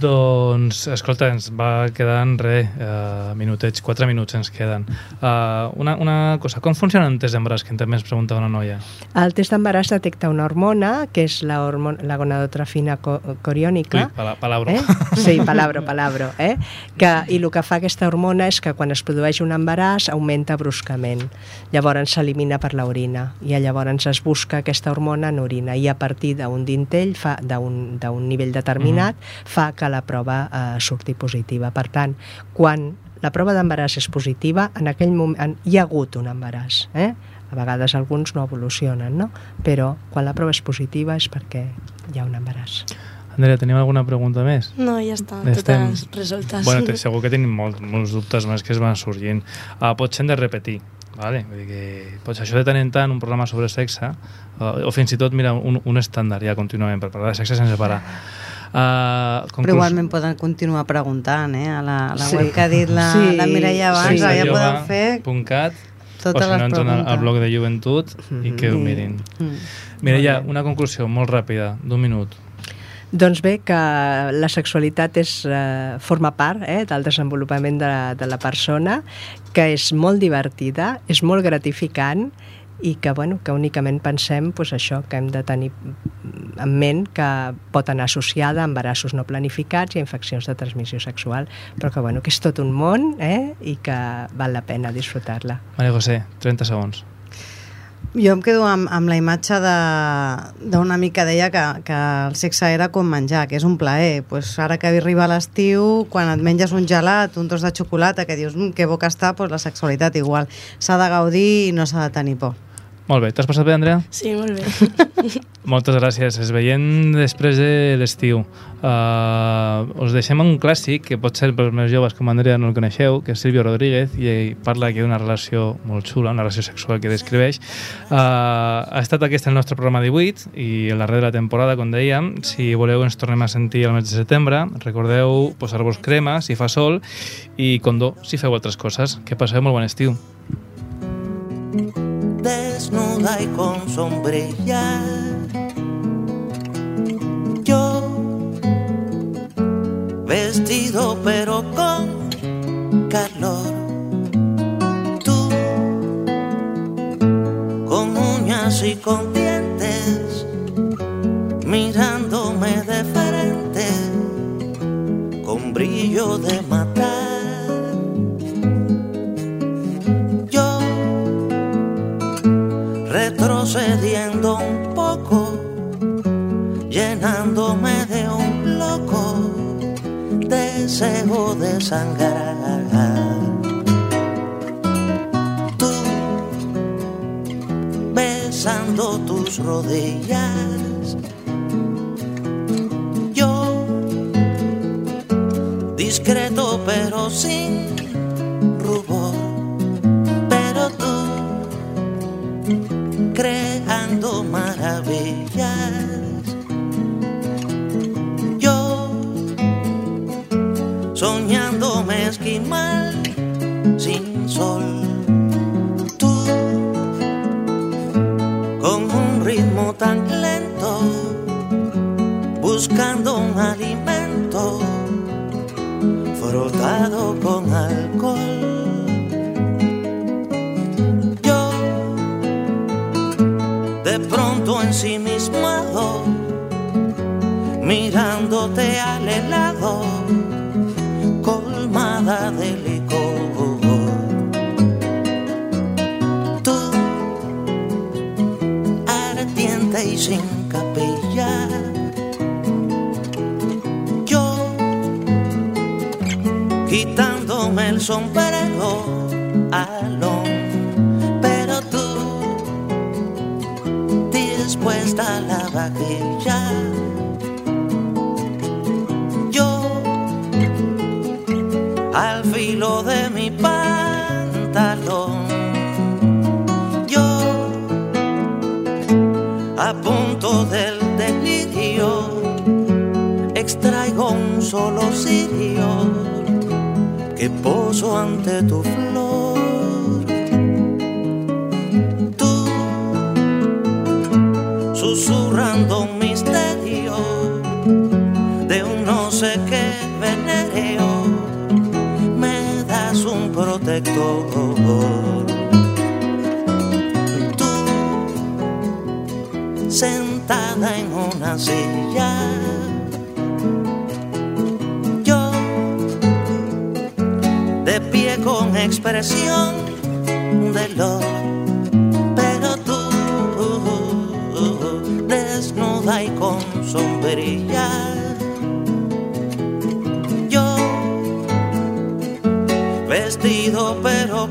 Doncs, escolta, ens va quedant res, uh, minutets, quatre minuts ens queden. Uh, una, una cosa, com funciona un test d'embaràs, que també ens pregunta una noia? El test d'embaràs detecta una hormona, que és la, hormona, la gonadotrofina co coriònica, Ui, pala, palabra. Eh? Sí, palabro, palabro. Eh? Que, I el que fa aquesta hormona és que quan es produeix un embaràs augmenta bruscament. Llavors s'elimina per l'orina i llavors es busca aquesta hormona en orina i a partir d'un dintell, d'un nivell determinat, fa que la prova eh, surti positiva. Per tant, quan la prova d'embaràs és positiva, en aquell moment hi ha hagut un embaràs. Eh? A vegades alguns no evolucionen, no? però quan la prova és positiva és perquè hi ha un embaràs. Andrea, tenim alguna pregunta més? No, ja està, Estem- totes resoltes. Bueno, te, segur que tenim molt, molts dubtes més que es van sorgint. Uh, potser hem de repetir, vale? Vull dir que potser això de tant en tant un programa sobre sexe, uh, o fins i tot, mira, un, un estàndard ja contínuament per parlar de sexe sense parar. Uh, Però igualment poden continuar preguntant, eh? A la, a la Sí. web que ha dit la, Sí, la Mireia abans, sí. ja podeu fer .cat, totes o si no entren al, blog de joventut i que ho Mm. mirin. Mm. Mireia, una conclusió molt ràpida, d'un minut. Doncs bé, que la sexualitat és, eh, forma part eh, del desenvolupament de, de la persona, que és molt divertida, és molt gratificant i que, bueno, que únicament pensem pues, això, que hem de tenir en ment que pot anar associada a embarassos no planificats i a infeccions de transmissió sexual, però que, bueno, que és tot un món eh, i que val la pena disfrutar-la. Maria José, 30 segons. Jo em quedo amb, amb la imatge de- d'una mica deia que, que el sexe era com menjar, que és un plaer. Pues ara que arriba l'estiu, quan et menges un gelat, un tros de xocolata, que dius mmm, que bo que està, pues la sexualitat igual. S'ha de gaudir i no s'ha de tenir por. Molt bé, t'has passat bé, Andrea? Sí, molt bé. [LAUGHS] Moltes gràcies. Es veiem després de l'estiu. Uh, us deixem un clàssic que pot ser pels més joves com Andrea no el coneixeu, que és Silvio Rodríguez i parla aquí d'una relació molt xula, una relació sexual que descriveix. Uh, ha estat aquest el nostre programa 18 i el darrer de la temporada, com dèiem. Si voleu ens tornem a sentir el mes de setembre. Recordeu posar-vos crema si fa sol i condó si feu altres coses. Que passeu molt bon estiu. Desnuda y con sombrilla. Yo, vestido pero con calor. Tú, con uñas y con dientes, mirándome de frente, con brillo de deseo de sangrar. Tú besando tus rodillas. Yo discreto pero sin quitándome el sombrero, alón, pero tú, dispuesta a la vaquilla. Yo, al filo de mi pantalón, yo, a punto del delirio, extraigo un solo cirio que poso ante tu flor. Tú, susurrando un misterio de un no sé qué venéreo, me das un protector. Tú, sentada en una silla, con expresión de lo pero tú desnuda y con sombrilla. Yo vestido pero